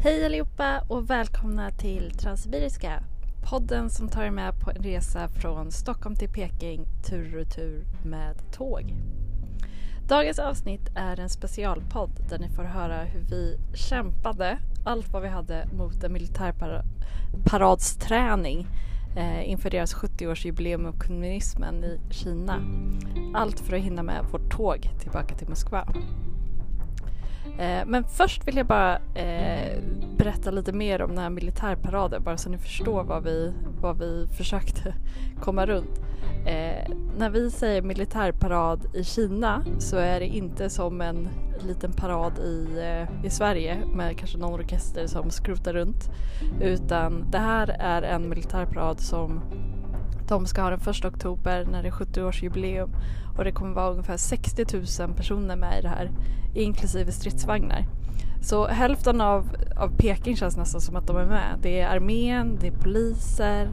Hej allihopa och välkomna till Transsibiriska. Podden som tar er med på en resa från Stockholm till Peking tur och retur med tåg. Dagens avsnitt är en specialpodd där ni får höra hur vi kämpade allt vad vi hade mot en militärparadsträning eh, inför deras 70-årsjubileum av kommunismen i Kina. Allt för att hinna med vårt tåg tillbaka till Moskva. Eh, men först vill jag bara eh, berätta lite mer om den här militärparaden bara så ni förstår vad vi, vad vi försökte komma runt. Eh, när vi säger militärparad i Kina så är det inte som en liten parad i, eh, i Sverige med kanske någon orkester som skrotar runt utan det här är en militärparad som de ska ha den 1 oktober när det är 70-årsjubileum och det kommer vara ungefär 60 000 personer med i det här inklusive stridsvagnar. Så hälften av, av Peking känns nästan som att de är med. Det är armén, det är poliser,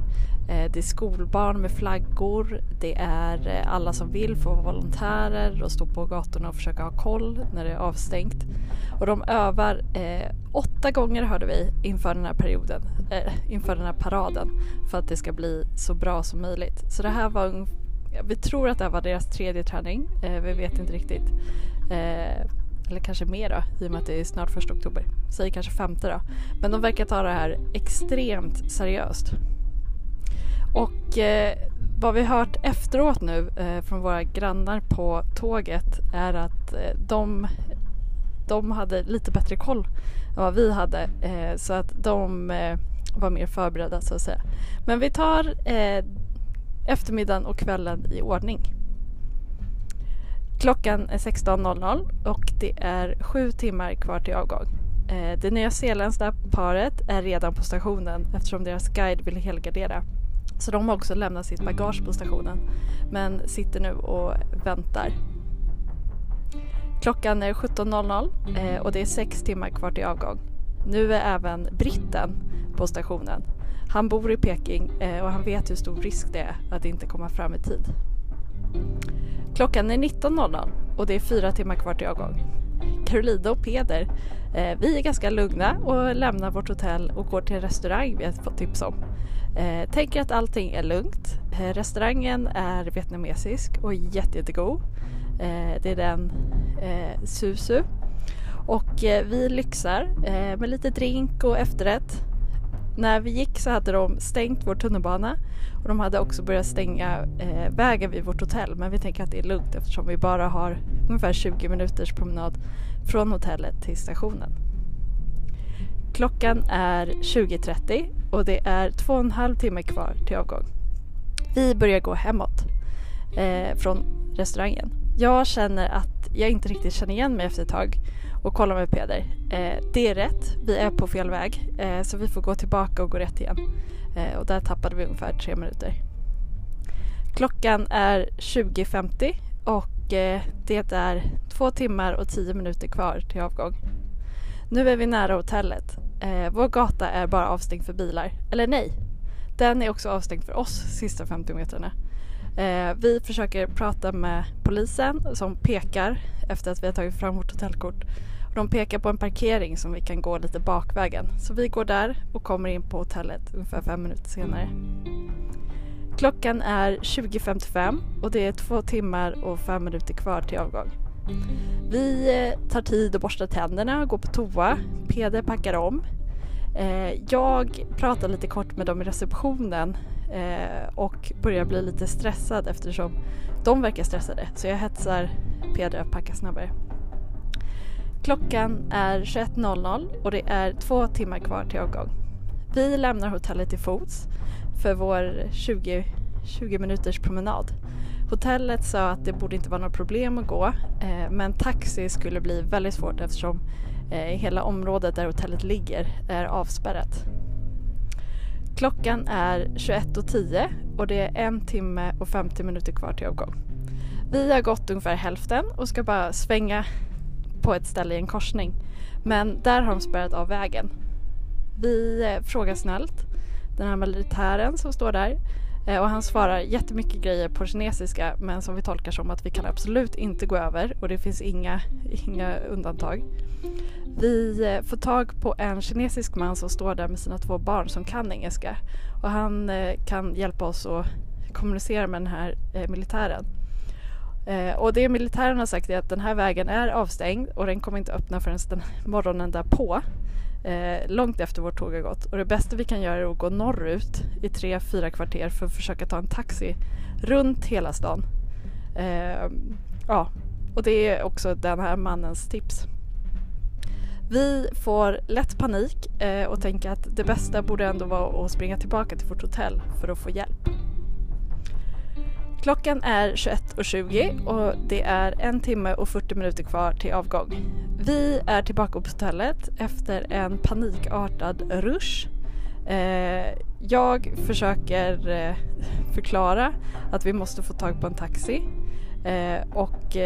Eh, det är skolbarn med flaggor, det är eh, alla som vill få vara volontärer och stå på gatorna och försöka ha koll när det är avstängt. Och de övar eh, åtta gånger hörde vi inför den här perioden, eh, inför den här paraden för att det ska bli så bra som möjligt. Så det här var vi tror att det här var deras tredje träning, eh, vi vet inte riktigt. Eh, eller kanske mer då, i och med att det är snart första oktober. Säg kanske femte då. Men de verkar ta det här extremt seriöst. Och eh, vad vi hört efteråt nu eh, från våra grannar på tåget är att eh, de, de hade lite bättre koll än vad vi hade. Eh, så att de eh, var mer förberedda så att säga. Men vi tar eh, eftermiddagen och kvällen i ordning. Klockan är 16.00 och det är sju timmar kvar till avgång. Eh, det nyzeeländska paret är redan på stationen eftersom deras guide vill helgardera. Så de har också lämnat sitt bagage på stationen men sitter nu och väntar. Klockan är 17.00 eh, och det är sex timmar kvar till avgång. Nu är även britten på stationen. Han bor i Peking eh, och han vet hur stor risk det är att inte komma fram i tid. Klockan är 19.00 och det är fyra timmar kvar till avgång. Carolina och Peder, eh, vi är ganska lugna och lämnar vårt hotell och går till en restaurang vi har fått tips om. Eh, tänker att allting är lugnt. Eh, restaurangen är vietnamesisk och jättejättegod. Eh, det är den eh, Susu. Och eh, vi lyxar eh, med lite drink och efterrätt. När vi gick så hade de stängt vår tunnelbana och de hade också börjat stänga eh, vägen vid vårt hotell men vi tänker att det är lugnt eftersom vi bara har ungefär 20 minuters promenad från hotellet till stationen. Klockan är 20.30 och det är två och en halv timme kvar till avgång. Vi börjar gå hemåt eh, från restaurangen. Jag känner att jag inte riktigt känner igen mig efter ett tag och kollar med Peder. Eh, det är rätt, vi är på fel väg eh, så vi får gå tillbaka och gå rätt igen. Eh, och där tappade vi ungefär tre minuter. Klockan är 20.50 och eh, det är två timmar och tio minuter kvar till avgång. Nu är vi nära hotellet. Eh, vår gata är bara avstängd för bilar. Eller nej, den är också avstängd för oss sista 50 metrarna. Eh, vi försöker prata med polisen som pekar efter att vi har tagit fram vårt hotellkort. De pekar på en parkering som vi kan gå lite bakvägen. Så vi går där och kommer in på hotellet ungefär fem minuter senare. Klockan är 20.55 och det är två timmar och fem minuter kvar till avgång. Vi eh, tar tid att borsta tänderna, går på toa, Peder packar om. Eh, jag pratar lite kort med dem i receptionen eh, och börjar bli lite stressad eftersom de verkar stressade så jag hetsar Peder att packa snabbare. Klockan är 21.00 och det är två timmar kvar till avgång. Vi lämnar hotellet till fots för vår 20, 20 minuters promenad. Hotellet sa att det borde inte vara något problem att gå eh, men taxi skulle bli väldigt svårt eftersom eh, hela området där hotellet ligger är avspärrat. Klockan är 21.10 och det är en timme och 50 minuter kvar till avgång. Vi har gått ungefär hälften och ska bara svänga på ett ställe i en korsning. Men där har de spärrat av vägen. Vi eh, frågar snällt den här militären som står där Eh, och han svarar jättemycket grejer på kinesiska men som vi tolkar som att vi kan absolut inte gå över och det finns inga, inga undantag. Vi eh, får tag på en kinesisk man som står där med sina två barn som kan engelska och han eh, kan hjälpa oss att kommunicera med den här militären. Och det militären har sagt är att den här vägen är avstängd och den kommer inte öppna förrän den morgonen därpå eh, långt efter vårt tåg har gått. Och det bästa vi kan göra är att gå norrut i tre, fyra kvarter för att försöka ta en taxi runt hela stan. Eh, ja, och det är också den här mannens tips. Vi får lätt panik eh, och tänker att det bästa borde ändå vara att springa tillbaka till vårt hotell för att få hjälp. Klockan är 21.20 och det är en timme och 40 minuter kvar till avgång. Vi är tillbaka på hotellet efter en panikartad rush. Eh, jag försöker eh, förklara att vi måste få tag på en taxi eh, och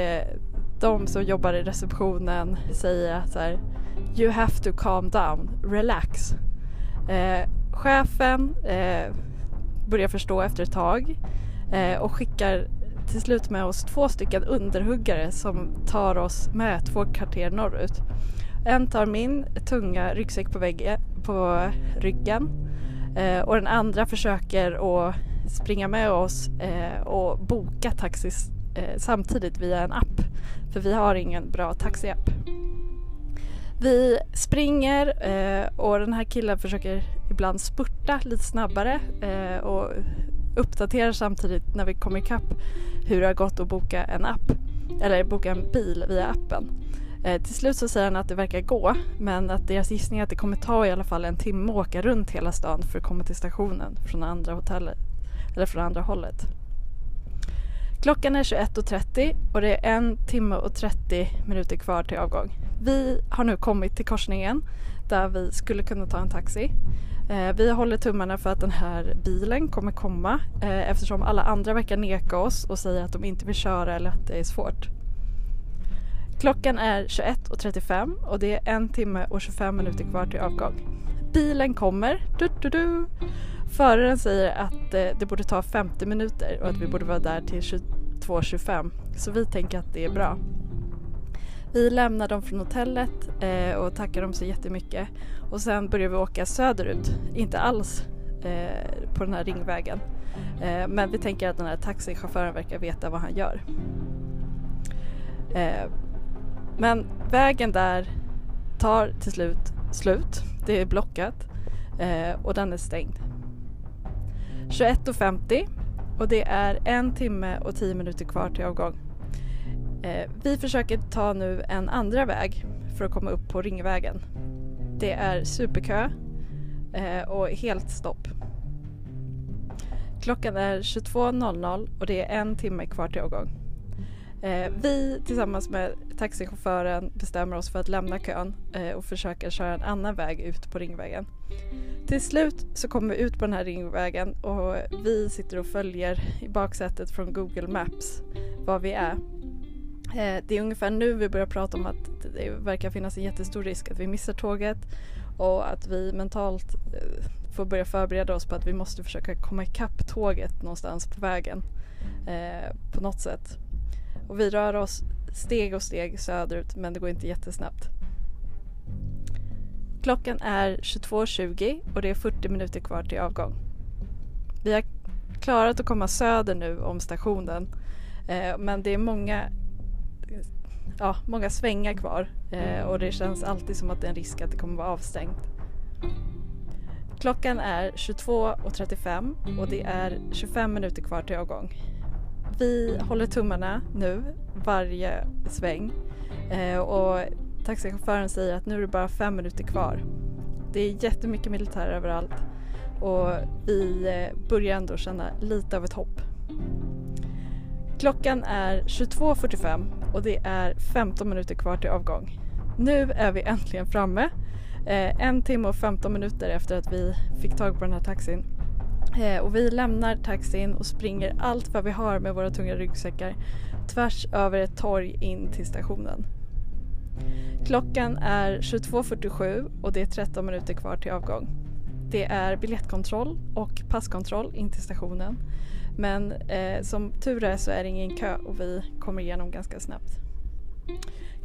de som jobbar i receptionen säger att så här, You have to calm down, relax. chefen börjar förstå efter ett tag och skickar till slut med oss två stycken underhuggare som tar oss med två kvarter norrut. En tar min tunga ryggsäck på, väggen, på ryggen eh, och den andra försöker att springa med oss eh, och boka taxi eh, samtidigt via en app. För vi har ingen bra taxiapp. Vi springer eh, och den här killen försöker ibland spurta lite snabbare eh, och uppdaterar samtidigt när vi kommer ikapp hur det har gått att boka en app eller boka en bil via appen. Eh, till slut så säger han att det verkar gå men att deras gissning är att det kommer ta i alla fall en timme att åka runt hela stan för att komma till stationen från andra hotellet eller från andra hållet. Klockan är 21.30 och det är en timme och 30 minuter kvar till avgång. Vi har nu kommit till korsningen där vi skulle kunna ta en taxi. Eh, vi håller tummarna för att den här bilen kommer komma eh, eftersom alla andra verkar neka oss och säga att de inte vill köra eller att det är svårt. Klockan är 21.35 och det är en timme och 25 minuter kvar till avgång. Bilen kommer. Du, du, du. Föraren säger att eh, det borde ta 50 minuter och att vi borde vara där till 22.25 så vi tänker att det är bra. Vi lämnar dem från hotellet eh, och tackar dem så jättemycket och sen börjar vi åka söderut, inte alls eh, på den här ringvägen. Eh, men vi tänker att den här taxichauffören verkar veta vad han gör. Eh, men vägen där tar till slut slut, det är blockat eh, och den är stängd. 21.50 och det är en timme och tio minuter kvar till avgång. Eh, vi försöker ta nu en andra väg för att komma upp på Ringvägen. Det är superkö eh, och helt stopp. Klockan är 22.00 och det är en timme kvar till avgång. Eh, vi tillsammans med taxichauffören bestämmer oss för att lämna kön och försöka köra en annan väg ut på Ringvägen. Till slut så kommer vi ut på den här Ringvägen och vi sitter och följer i baksätet från Google Maps var vi är Eh, det är ungefär nu vi börjar prata om att det verkar finnas en jättestor risk att vi missar tåget och att vi mentalt eh, får börja förbereda oss på att vi måste försöka komma ikapp tåget någonstans på vägen eh, på något sätt. Och vi rör oss steg och steg söderut men det går inte jättesnabbt. Klockan är 22.20 och det är 40 minuter kvar till avgång. Vi har klarat att komma söder nu om stationen eh, men det är många ja, många svängar kvar eh, och det känns alltid som att det är en risk att det kommer vara avstängt. Klockan är 22.35 och det är 25 minuter kvar till avgång. Vi håller tummarna nu varje sväng eh, och taxichauffören säger att nu är det bara fem minuter kvar. Det är jättemycket militär överallt och vi eh, börjar ändå känna lite av ett hopp. Klockan är 22.45 och det är 15 minuter kvar till avgång. Nu är vi äntligen framme. Eh, en timme och 15 minuter efter att vi fick tag på den här taxin. Eh, och vi lämnar taxin och springer allt vad vi har med våra tunga ryggsäckar tvärs över ett torg in till stationen. Klockan är 22.47 och det är 13 minuter kvar till avgång. Det är biljettkontroll och passkontroll in till stationen. Men eh, som tur är så är det ingen kö och vi kommer igenom ganska snabbt.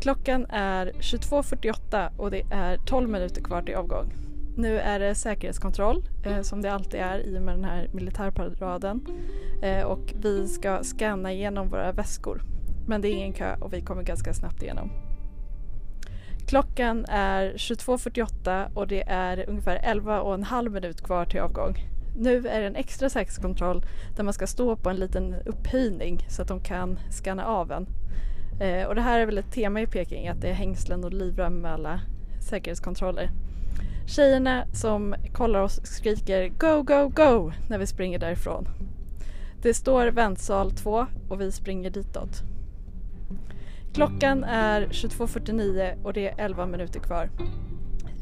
Klockan är 22.48 och det är 12 minuter kvar till avgång. Nu är det säkerhetskontroll eh, som det alltid är i och med den här militärparaden eh, och vi ska scanna igenom våra väskor. Men det är ingen kö och vi kommer ganska snabbt igenom. Klockan är 22.48 och det är ungefär 11 och en halv minut kvar till avgång. Nu är det en extra säkerhetskontroll där man ska stå på en liten upphöjning så att de kan scanna av en. Eh, och det här är väl ett tema i Peking att det är hängslen och livrem med alla säkerhetskontroller. Tjejerna som kollar oss skriker Go, go, go när vi springer därifrån. Det står väntsal 2 och vi springer ditåt. Klockan är 22.49 och det är 11 minuter kvar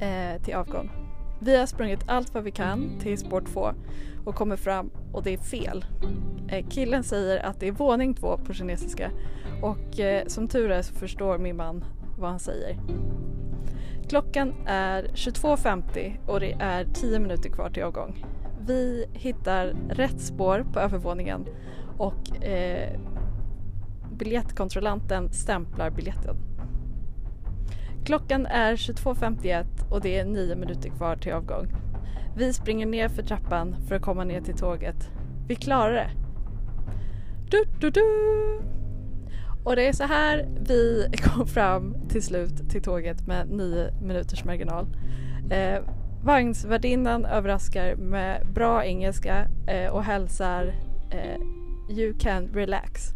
eh, till avgång. Vi har sprungit allt vad vi kan till spår 2 och kommer fram och det är fel. Eh, killen säger att det är våning 2 på kinesiska och eh, som tur är så förstår min man vad han säger. Klockan är 22.50 och det är 10 minuter kvar till avgång. Vi hittar rätt spår på övervåningen och eh, biljettkontrollanten stämplar biljetten. Klockan är 22.51 och det är 9 minuter kvar till avgång. Vi springer ner för trappan för att komma ner till tåget. Vi klarar det! Du, du, du. Och det är så här vi kom fram till slut till tåget med 9 minuters marginal. Eh, vagnsvärdinnan överraskar med bra engelska eh, och hälsar eh, You can relax.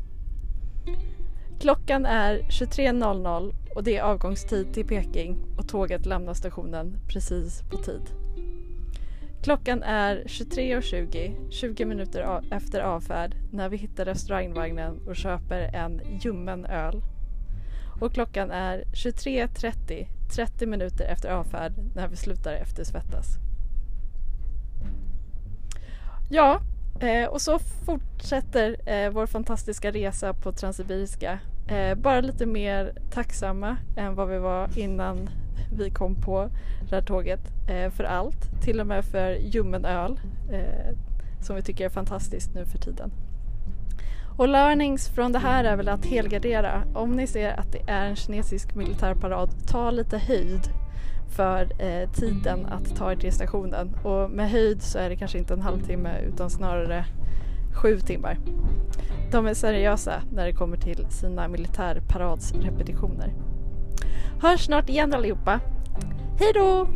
Klockan är 23.00 och det är avgångstid till Peking och tåget lämnar stationen precis på tid. Klockan är 23.20, 20 minuter efter avfärd, när vi hittar restaurangvagnen och köper en ljummen öl. Och klockan är 23.30, 30 minuter efter avfärd, när vi slutar eftersvettas. Ja, eh, och så fortsätter eh, vår fantastiska resa på Transsibiriska. Eh, bara lite mer tacksamma än vad vi var innan vi kom på det här tåget. Eh, för allt, till och med för ljummen öl eh, som vi tycker är fantastiskt nu för tiden. Och learnings från det här är väl att helgardera. Om ni ser att det är en kinesisk militärparad, ta lite höjd för eh, tiden att ta er till stationen och med höjd så är det kanske inte en halvtimme utan snarare sju timmar. De är seriösa när det kommer till sina militärparadsrepetitioner. Hörs snart igen allihopa. Hej då!